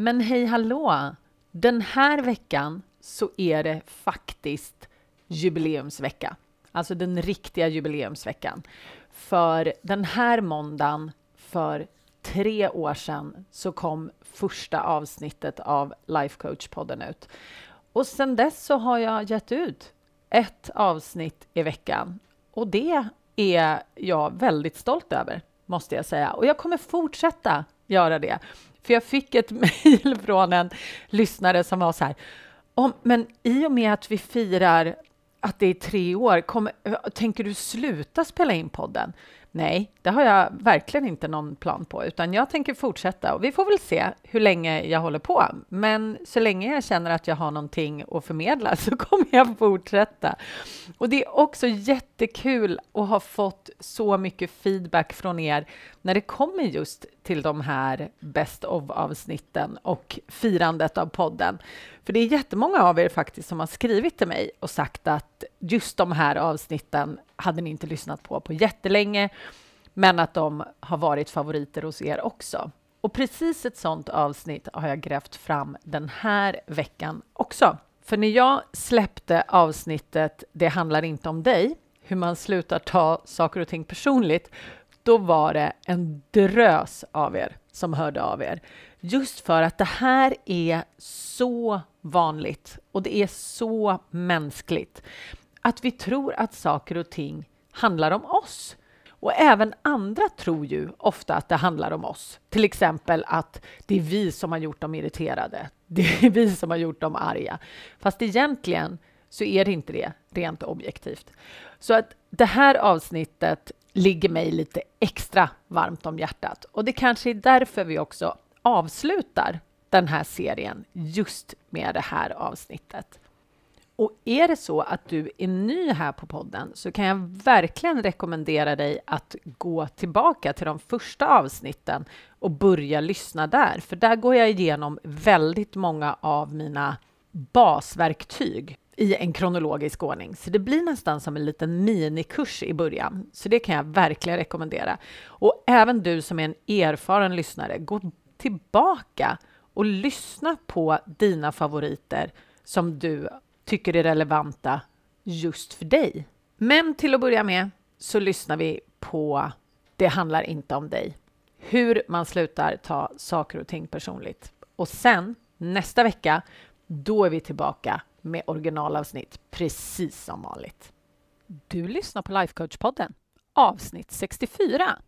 Men hej hallå! Den här veckan så är det faktiskt jubileumsvecka. Alltså den riktiga jubileumsveckan. För den här måndagen för tre år sedan så kom första avsnittet av Life Coach-podden ut. Och sedan dess så har jag gett ut ett avsnitt i veckan. Och det är jag väldigt stolt över, måste jag säga. Och jag kommer fortsätta göra det. För jag fick ett mejl från en lyssnare som var så här. Om, men i och med att vi firar att det är tre år, kommer, tänker du sluta spela in podden? Nej, det har jag verkligen inte någon plan på, utan jag tänker fortsätta och vi får väl se hur länge jag håller på. Men så länge jag känner att jag har någonting att förmedla så kommer jag fortsätta. Och det är också jättekul att ha fått så mycket feedback från er när det kommer just till de här Best of-avsnitten och firandet av podden. För det är jättemånga av er faktiskt som har skrivit till mig och sagt att just de här avsnitten hade ni inte lyssnat på på jättelänge, men att de har varit favoriter hos er också. Och precis ett sånt avsnitt har jag grävt fram den här veckan också. För när jag släppte avsnittet Det handlar inte om dig, hur man slutar ta saker och ting personligt, då var det en drös av er som hörde av er. Just för att det här är så vanligt och det är så mänskligt att vi tror att saker och ting handlar om oss. Och även andra tror ju ofta att det handlar om oss. Till exempel att det är vi som har gjort dem irriterade. Det är vi som har gjort dem arga. Fast egentligen så är det inte det rent objektivt. Så att det här avsnittet ligger mig lite extra varmt om hjärtat. Och det kanske är därför vi också avslutar den här serien just med det här avsnittet. Och är det så att du är ny här på podden så kan jag verkligen rekommendera dig att gå tillbaka till de första avsnitten och börja lyssna där, för där går jag igenom väldigt många av mina basverktyg i en kronologisk ordning. Så det blir nästan som en liten minikurs i början. Så det kan jag verkligen rekommendera. Och även du som är en erfaren lyssnare, gå tillbaka och lyssna på dina favoriter som du tycker är relevanta just för dig. Men till att börja med så lyssnar vi på Det handlar inte om dig. Hur man slutar ta saker och ting personligt. Och sen nästa vecka, då är vi tillbaka med originalavsnitt precis som vanligt. Du lyssnar på Lifecoach-podden, avsnitt 64.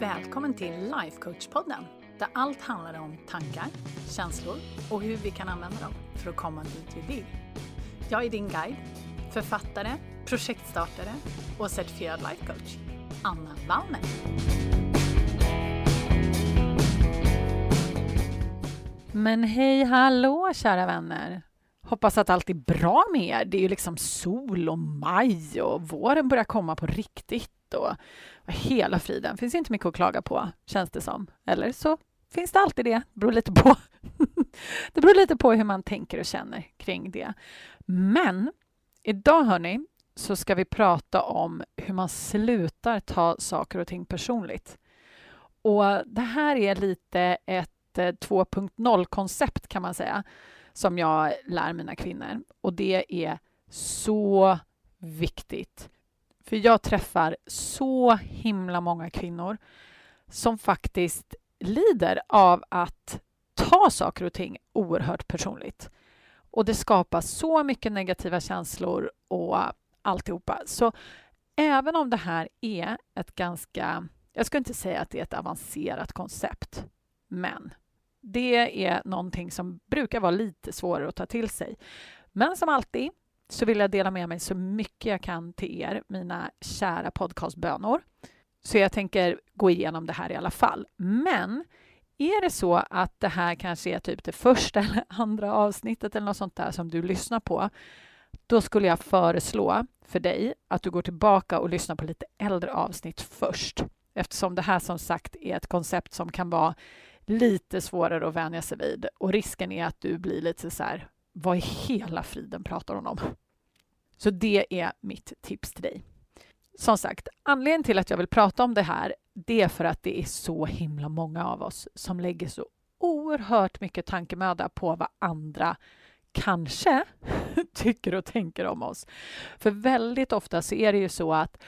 Välkommen till Lifecoach-podden där allt handlar om tankar, känslor och hur vi kan använda dem för att komma dit vi vill. Jag är din guide, författare, projektstartare och certifierad lifecoach, Anna Wallner. Men hej hallå kära vänner! Hoppas att allt är bra med er. Det är ju liksom sol och maj och våren börjar komma på riktigt och hela friden. Finns inte mycket att klaga på, känns det som. Eller så finns det alltid det. Det beror lite på, det beror lite på hur man tänker och känner kring det. Men idag, hörni, så ska vi prata om hur man slutar ta saker och ting personligt. Och det här är lite ett Eh, 2.0-koncept kan man säga, som jag lär mina kvinnor. Och det är så viktigt. För jag träffar så himla många kvinnor som faktiskt lider av att ta saker och ting oerhört personligt. Och det skapar så mycket negativa känslor och alltihopa. Så även om det här är ett ganska, jag ska inte säga att det är ett avancerat koncept, men det är någonting som brukar vara lite svårare att ta till sig. Men som alltid så vill jag dela med mig så mycket jag kan till er, mina kära podcastbönor. Så jag tänker gå igenom det här i alla fall. Men är det så att det här kanske är typ det första eller andra avsnittet eller något sånt där som du lyssnar på, då skulle jag föreslå för dig att du går tillbaka och lyssnar på lite äldre avsnitt först. Eftersom det här som sagt är ett koncept som kan vara lite svårare att vänja sig vid och risken är att du blir lite så här, vad i hela friden pratar hon om? Så det är mitt tips till dig. Som sagt, anledningen till att jag vill prata om det här, det är för att det är så himla många av oss som lägger så oerhört mycket tankemöda på vad andra kanske tycker och tänker om oss. För väldigt ofta så är det ju så att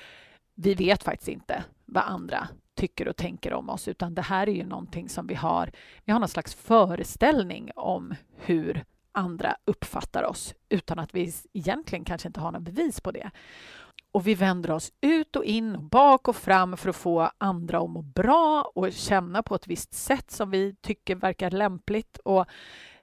vi vet faktiskt inte vad andra tycker och tänker om oss, utan det här är ju någonting som vi har. Vi har någon slags föreställning om hur andra uppfattar oss utan att vi egentligen kanske inte har något bevis på det. Och vi vänder oss ut och in och bak och fram för att få andra att må bra och känna på ett visst sätt som vi tycker verkar lämpligt. Och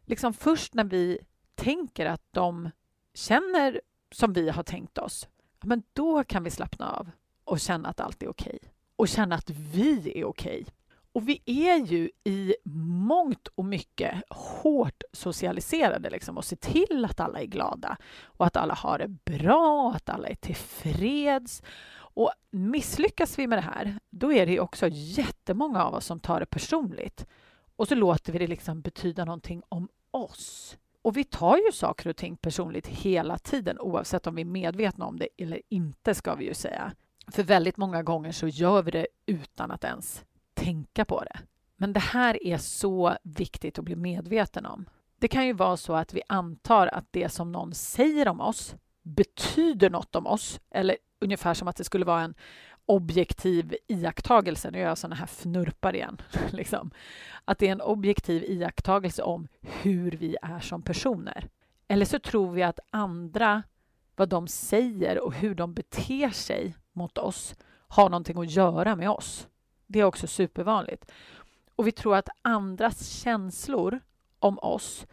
liksom först när vi tänker att de känner som vi har tänkt oss, men då kan vi slappna av och känna att allt är okej. Och känna att vi är okej. Och vi är ju i mångt och mycket hårt socialiserade liksom, och ser till att alla är glada och att alla har det bra och att alla är tillfreds. Och misslyckas vi med det här, då är det också jättemånga av oss som tar det personligt. Och så låter vi det liksom betyda någonting om oss. Och vi tar ju saker och ting personligt hela tiden oavsett om vi är medvetna om det eller inte, ska vi ju säga. För väldigt många gånger så gör vi det utan att ens tänka på det. Men det här är så viktigt att bli medveten om. Det kan ju vara så att vi antar att det som någon säger om oss betyder något om oss, eller ungefär som att det skulle vara en objektiv iakttagelse. Nu gör jag sådana här fnurpar igen. liksom. Att det är en objektiv iakttagelse om hur vi är som personer. Eller så tror vi att andra, vad de säger och hur de beter sig mot oss har någonting att göra med oss. Det är också supervanligt. Och vi tror att andras känslor om oss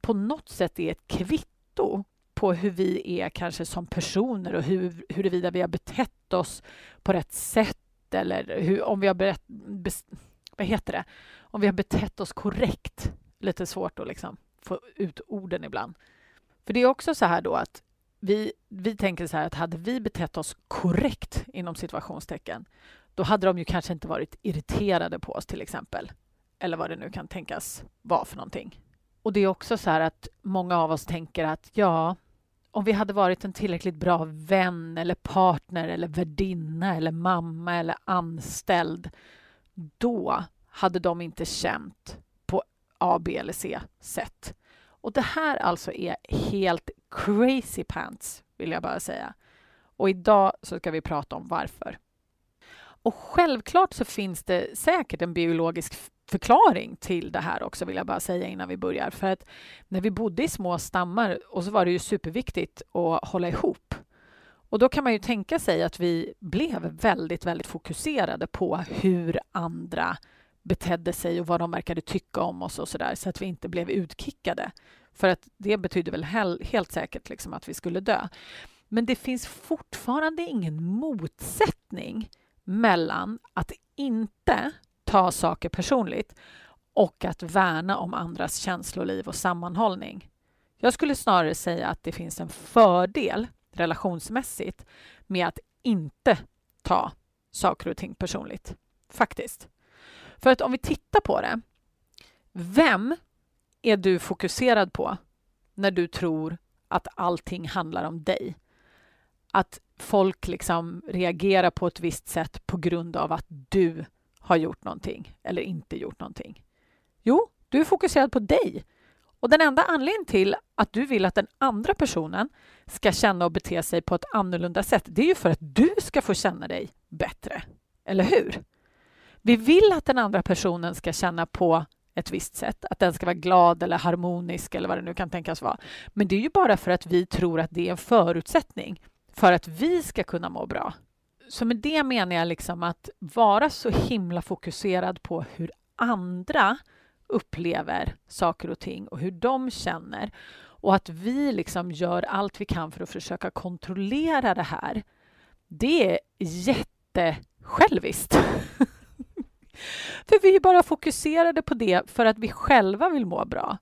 på något sätt är ett kvitto på hur vi är kanske som personer och hur, huruvida vi har betett oss på rätt sätt eller hur, om vi har berett, bes, vad heter det? Om vi har betett oss korrekt. Lite svårt att liksom få ut orden ibland. För det är också så här då att vi, vi tänker så här att hade vi betett oss korrekt inom situationstecken, då hade de ju kanske inte varit irriterade på oss till exempel. Eller vad det nu kan tänkas vara för någonting. Och det är också så här att många av oss tänker att ja, om vi hade varit en tillräckligt bra vän eller partner eller värdinna eller mamma eller anställd, då hade de inte känt på A, B eller C sätt. Och det här alltså är helt crazy pants, vill jag bara säga. Och idag så ska vi prata om varför. Och självklart så finns det säkert en biologisk förklaring till det här också, vill jag bara säga innan vi börjar. För att när vi bodde i små stammar och så var det ju superviktigt att hålla ihop. Och då kan man ju tänka sig att vi blev väldigt, väldigt fokuserade på hur andra betedde sig och vad de verkade tycka om oss och så där, så att vi inte blev utkickade. För att det betydde väl helt säkert liksom att vi skulle dö. Men det finns fortfarande ingen motsättning mellan att inte ta saker personligt och att värna om andras känsloliv och sammanhållning. Jag skulle snarare säga att det finns en fördel relationsmässigt med att inte ta saker och ting personligt. Faktiskt. För att om vi tittar på det. Vem är du fokuserad på när du tror att allting handlar om dig? Att folk liksom reagerar på ett visst sätt på grund av att du har gjort någonting eller inte gjort någonting. Jo, du är fokuserad på dig. Och den enda anledningen till att du vill att den andra personen ska känna och bete sig på ett annorlunda sätt, det är ju för att du ska få känna dig bättre. Eller hur? Vi vill att den andra personen ska känna på ett visst sätt, att den ska vara glad eller harmonisk eller vad det nu kan tänkas vara. Men det är ju bara för att vi tror att det är en förutsättning för att vi ska kunna må bra. Så med det menar jag liksom att vara så himla fokuserad på hur andra upplever saker och ting och hur de känner och att vi liksom gör allt vi kan för att försöka kontrollera det här. Det är jättesjälviskt. för vi är bara fokuserade på det för att vi själva vill må bra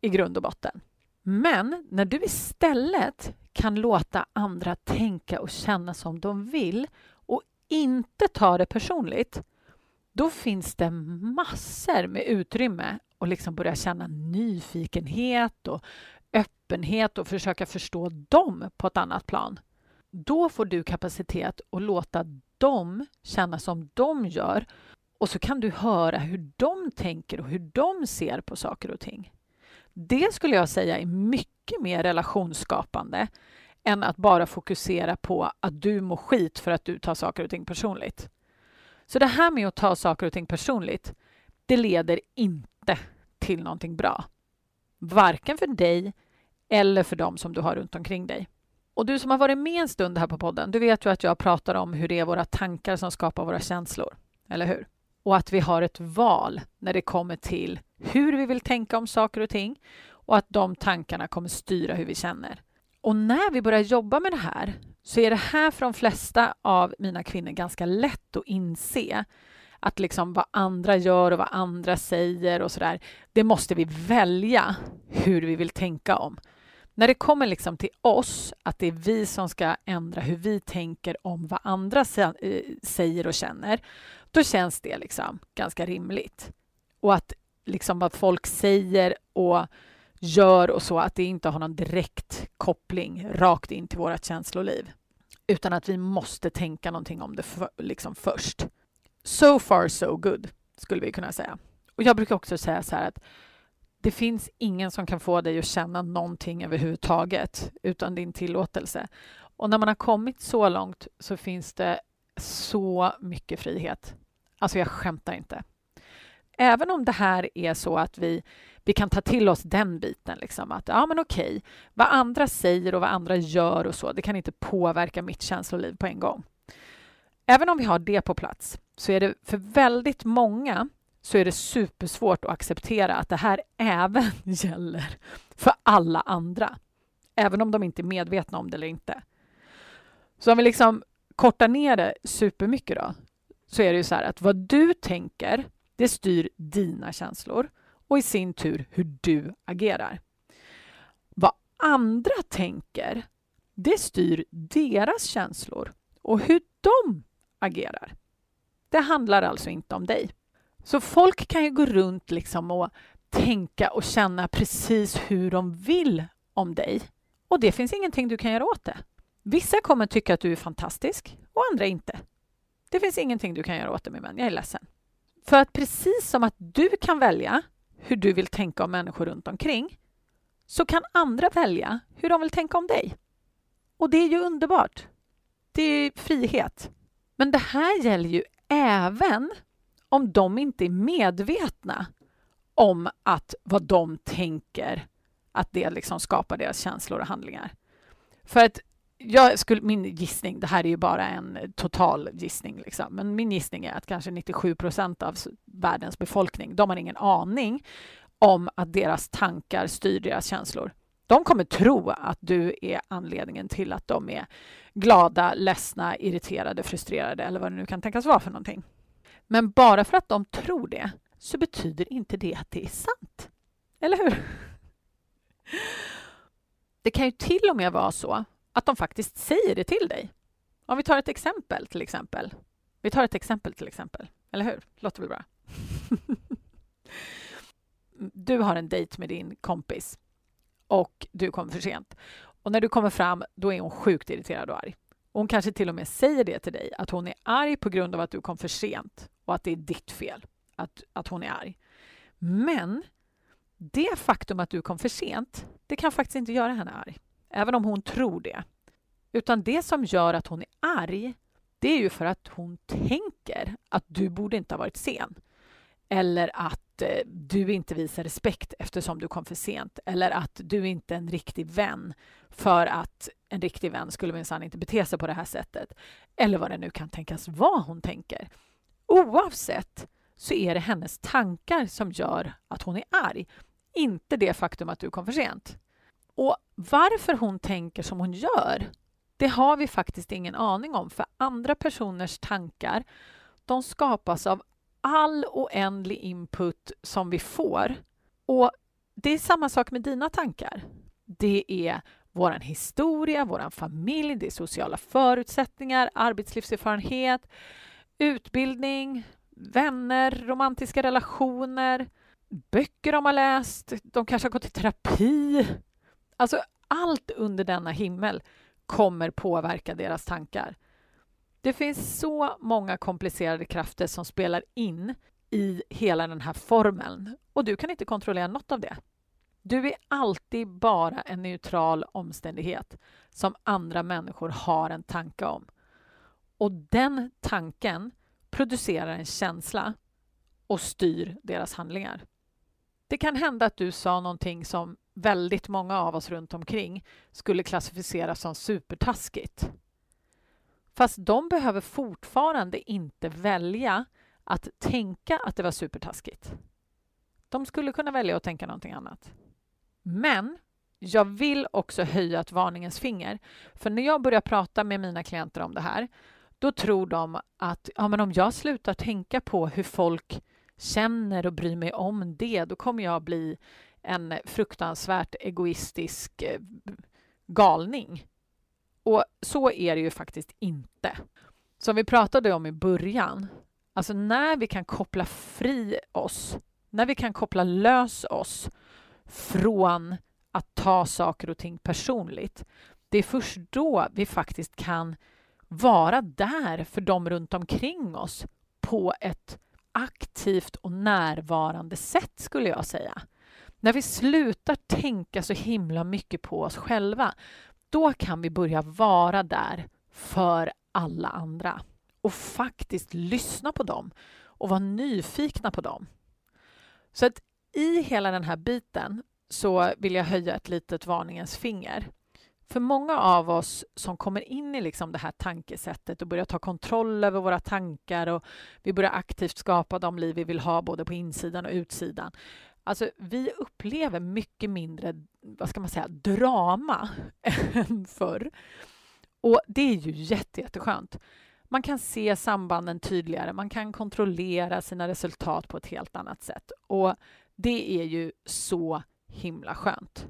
i grund och botten. Men när du istället kan låta andra tänka och känna som de vill och inte ta det personligt, då finns det massor med utrymme att liksom börja känna nyfikenhet och öppenhet och försöka förstå dem på ett annat plan. Då får du kapacitet att låta dem känna som de gör och så kan du höra hur de tänker och hur de ser på saker och ting. Det skulle jag säga är mycket mer relationsskapande än att bara fokusera på att du mår skit för att du tar saker och ting personligt. Så det här med att ta saker och ting personligt, det leder inte till någonting bra. Varken för dig eller för dem som du har runt omkring dig. Och du som har varit med en stund här på podden, du vet ju att jag pratar om hur det är våra tankar som skapar våra känslor, eller hur? Och att vi har ett val när det kommer till hur vi vill tänka om saker och ting och att de tankarna kommer styra hur vi känner. Och när vi börjar jobba med det här så är det här för de flesta av mina kvinnor ganska lätt att inse att liksom vad andra gör och vad andra säger och sådär, det måste vi välja hur vi vill tänka om. När det kommer liksom till oss, att det är vi som ska ändra hur vi tänker om vad andra eh, säger och känner, då känns det liksom ganska rimligt. Och att liksom vad folk säger och gör och så, att det inte har någon direkt koppling rakt in till vårt känsloliv. Utan att vi måste tänka någonting om det för, liksom först. So far so good, skulle vi kunna säga. Och jag brukar också säga så här att det finns ingen som kan få dig att känna någonting överhuvudtaget utan din tillåtelse. Och när man har kommit så långt så finns det så mycket frihet. Alltså, jag skämtar inte. Även om det här är så att vi, vi kan ta till oss den biten, liksom, att ja men okej, vad andra säger och vad andra gör och så, det kan inte påverka mitt känsloliv på en gång. Även om vi har det på plats så är det för väldigt många så är det supersvårt att acceptera att det här även gäller för alla andra. Även om de inte är medvetna om det eller inte. Så om vi liksom kortar ner det supermycket då, så är det ju så här att vad du tänker, det styr dina känslor och i sin tur hur du agerar. Vad andra tänker, det styr deras känslor och hur de agerar. Det handlar alltså inte om dig. Så folk kan ju gå runt liksom och tänka och känna precis hur de vill om dig. Och det finns ingenting du kan göra åt det. Vissa kommer tycka att du är fantastisk och andra inte. Det finns ingenting du kan göra åt det min vän, jag är ledsen. För att precis som att du kan välja hur du vill tänka om människor runt omkring så kan andra välja hur de vill tänka om dig. Och det är ju underbart. Det är frihet. Men det här gäller ju även om de inte är medvetna om att vad de tänker, att det liksom skapar deras känslor och handlingar. För att jag skulle, min gissning, det här är ju bara en total gissning, liksom, men min gissning är att kanske 97 procent av världens befolkning, de har ingen aning om att deras tankar styr deras känslor. De kommer tro att du är anledningen till att de är glada, ledsna, irriterade, frustrerade eller vad det nu kan tänkas vara för någonting. Men bara för att de tror det så betyder inte det att det är sant. Eller hur? Det kan ju till och med vara så att de faktiskt säger det till dig. Om vi tar ett exempel till exempel. Vi tar ett exempel till exempel. Eller hur? Låter väl bra? du har en dejt med din kompis och du kommer för sent. Och när du kommer fram, då är hon sjukt irriterad och arg. hon kanske till och med säger det till dig, att hon är arg på grund av att du kom för sent och att det är ditt fel att, att hon är arg. Men det faktum att du kom för sent, det kan faktiskt inte göra henne arg, även om hon tror det. Utan det som gör att hon är arg, det är ju för att hon tänker att du borde inte ha varit sen. Eller att eh, du inte visar respekt eftersom du kom för sent. Eller att du inte är en riktig vän för att en riktig vän skulle minsann inte bete sig på det här sättet. Eller vad det nu kan tänkas vara hon tänker. Oavsett så är det hennes tankar som gör att hon är arg, inte det faktum att du kom för sent. Och varför hon tänker som hon gör, det har vi faktiskt ingen aning om, för andra personers tankar, de skapas av all oändlig input som vi får. Och det är samma sak med dina tankar. Det är vår historia, vår familj, det är sociala förutsättningar, arbetslivserfarenhet, utbildning, vänner, romantiska relationer, böcker de har läst, de kanske har gått i terapi. Alltså allt under denna himmel kommer påverka deras tankar. Det finns så många komplicerade krafter som spelar in i hela den här formeln och du kan inte kontrollera något av det. Du är alltid bara en neutral omständighet som andra människor har en tanke om. Och den tanken producerar en känsla och styr deras handlingar. Det kan hända att du sa någonting som väldigt många av oss runt omkring skulle klassificeras som supertaskigt. Fast de behöver fortfarande inte välja att tänka att det var supertaskigt. De skulle kunna välja att tänka någonting annat. Men jag vill också höja ett varningens finger. För när jag börjar prata med mina klienter om det här, då tror de att ja, men om jag slutar tänka på hur folk känner och bryr mig om det, då kommer jag bli en fruktansvärt egoistisk eh, galning. Och så är det ju faktiskt inte. Som vi pratade om i början, alltså när vi kan koppla fri oss, när vi kan koppla lös oss från att ta saker och ting personligt, det är först då vi faktiskt kan vara där för dem runt omkring oss på ett aktivt och närvarande sätt, skulle jag säga. När vi slutar tänka så himla mycket på oss själva, då kan vi börja vara där för alla andra och faktiskt lyssna på dem och vara nyfikna på dem. Så att i hela den här biten så vill jag höja ett litet varningens finger. För många av oss som kommer in i liksom det här tankesättet och börjar ta kontroll över våra tankar och vi börjar aktivt skapa de liv vi vill ha både på insidan och utsidan. Alltså, vi upplever mycket mindre, vad ska man säga, drama än förr. Och det är ju jätte, jätteskönt. Man kan se sambanden tydligare, man kan kontrollera sina resultat på ett helt annat sätt. Och det är ju så himla skönt.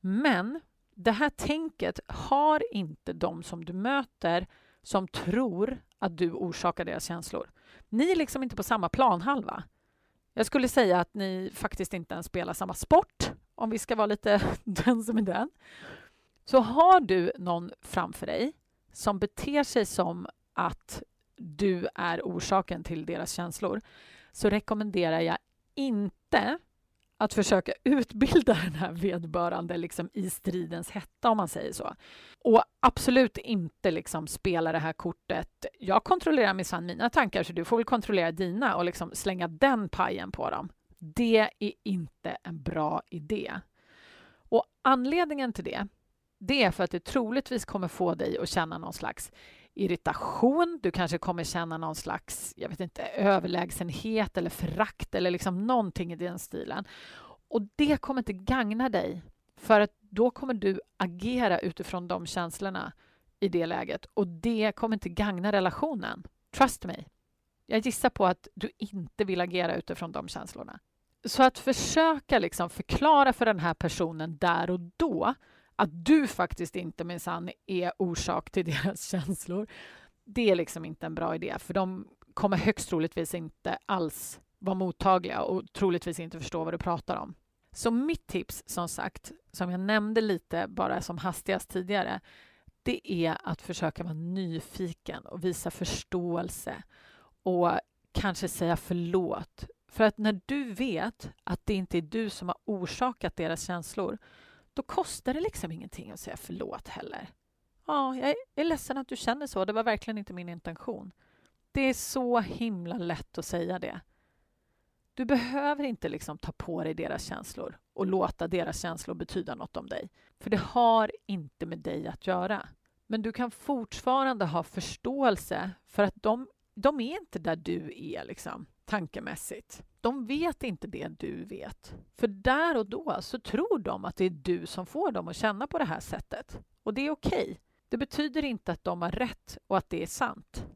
Men det här tänket har inte de som du möter som tror att du orsakar deras känslor. Ni är liksom inte på samma planhalva. Jag skulle säga att ni faktiskt inte ens spelar samma sport, om vi ska vara lite den som är den. Så har du någon framför dig som beter sig som att du är orsaken till deras känslor så rekommenderar jag inte att försöka utbilda den här vederbörande liksom i stridens hetta, om man säger så. Och absolut inte liksom spela det här kortet. Jag kontrollerar minsann mina tankar, så du får väl kontrollera dina och liksom slänga den pajen på dem. Det är inte en bra idé. Och anledningen till det, det är för att det troligtvis kommer få dig att känna någon slags irritation. Du kanske kommer känna någon slags jag vet inte, överlägsenhet eller förakt eller liksom någonting i den stilen. Och det kommer inte gagna dig för att då kommer du agera utifrån de känslorna i det läget och det kommer inte gagna relationen. Trust me. Jag gissar på att du inte vill agera utifrån de känslorna. Så att försöka liksom förklara för den här personen där och då att du faktiskt inte minsann är orsak till deras känslor. Det är liksom inte en bra idé, för de kommer högst troligtvis inte alls vara mottagliga och troligtvis inte förstå vad du pratar om. Så mitt tips, som sagt, som jag nämnde lite bara som hastigast tidigare, det är att försöka vara nyfiken och visa förståelse och kanske säga förlåt. För att när du vet att det inte är du som har orsakat deras känslor då kostar det liksom ingenting att säga förlåt heller. Ja, jag är ledsen att du känner så. Det var verkligen inte min intention. Det är så himla lätt att säga det. Du behöver inte liksom ta på dig deras känslor och låta deras känslor betyda något om dig. För det har inte med dig att göra. Men du kan fortfarande ha förståelse för att de, de är inte där du är liksom, tankemässigt. De vet inte det du vet. För där och då så tror de att det är du som får dem att känna på det här sättet. Och det är okej. Okay. Det betyder inte att de har rätt och att det är sant.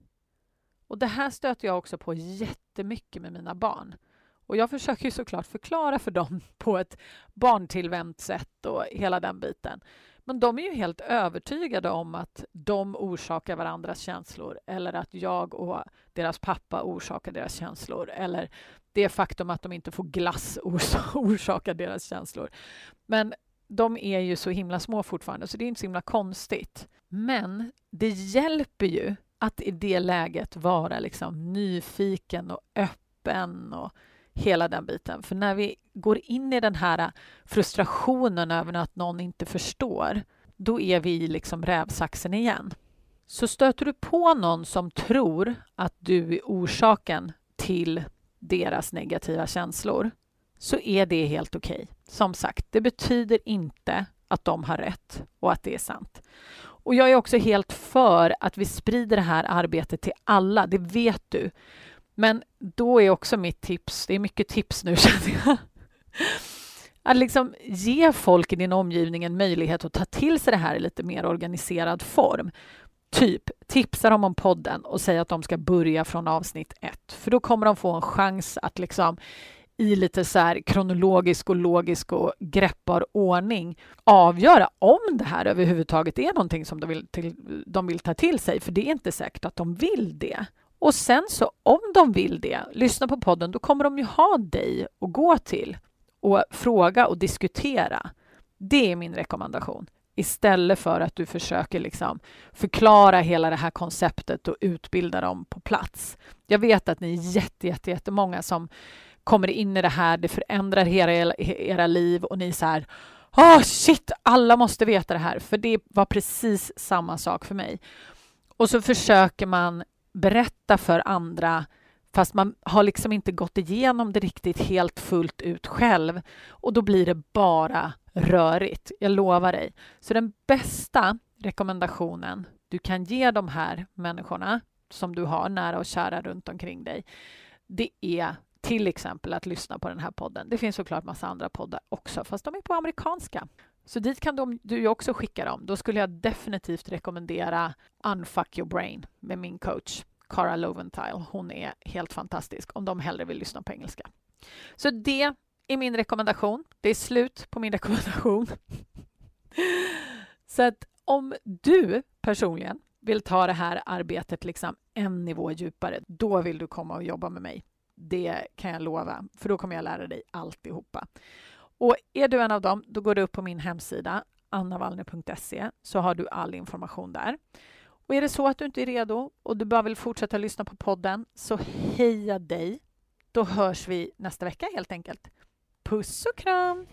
Och det här stöter jag också på jättemycket med mina barn. Och jag försöker ju såklart förklara för dem på ett barntillvänt sätt och hela den biten. Men de är ju helt övertygade om att de orsakar varandras känslor eller att jag och deras pappa orsakar deras känslor eller det faktum att de inte får glass orsakar deras känslor. Men de är ju så himla små fortfarande, så det är inte så himla konstigt. Men det hjälper ju att i det läget vara liksom nyfiken och öppen och hela den biten. För när vi går in i den här frustrationen över att någon inte förstår, då är vi i liksom rävsaxen igen. Så stöter du på någon som tror att du är orsaken till deras negativa känslor, så är det helt okej. Okay. Som sagt, det betyder inte att de har rätt och att det är sant. Och jag är också helt för att vi sprider det här arbetet till alla, det vet du. Men då är också mitt tips, det är mycket tips nu känner jag, att liksom ge folk i din omgivning en möjlighet att ta till sig det här i lite mer organiserad form. Typ tipsa dem om podden och säga att de ska börja från avsnitt ett, för då kommer de få en chans att liksom i lite så här kronologisk och logisk och greppbar ordning avgöra om det här överhuvudtaget är någonting som de vill, till, de vill ta till sig, för det är inte säkert att de vill det. Och sen så om de vill det, lyssna på podden, då kommer de ju ha dig att gå till och fråga och diskutera. Det är min rekommendation. Istället för att du försöker liksom förklara hela det här konceptet och utbilda dem på plats. Jag vet att ni är jätte, jätte, jättemånga som kommer in i det här, det förändrar era, era liv och ni är så här oh, shit, alla måste veta det här, för det var precis samma sak för mig. Och så försöker man berätta för andra fast man har liksom inte gått igenom det riktigt helt fullt ut själv och då blir det bara rörigt. Jag lovar dig. Så den bästa rekommendationen du kan ge de här människorna som du har nära och kära runt omkring dig, det är till exempel att lyssna på den här podden. Det finns såklart massa andra poddar också, fast de är på amerikanska. Så dit kan de, du ju också skicka dem. Då skulle jag definitivt rekommendera Unfuck your brain med min coach Cara Loventile. Hon är helt fantastisk om de hellre vill lyssna på engelska. Så det är min rekommendation. Det är slut på min rekommendation. Så att om du personligen vill ta det här arbetet liksom en nivå djupare, då vill du komma och jobba med mig. Det kan jag lova, för då kommer jag lära dig alltihopa. Och är du en av dem, då går du upp på min hemsida annavallner.se så har du all information där. Och är det så att du inte är redo och du bara vill fortsätta lyssna på podden så heja dig. Då hörs vi nästa vecka helt enkelt. Puss och kram!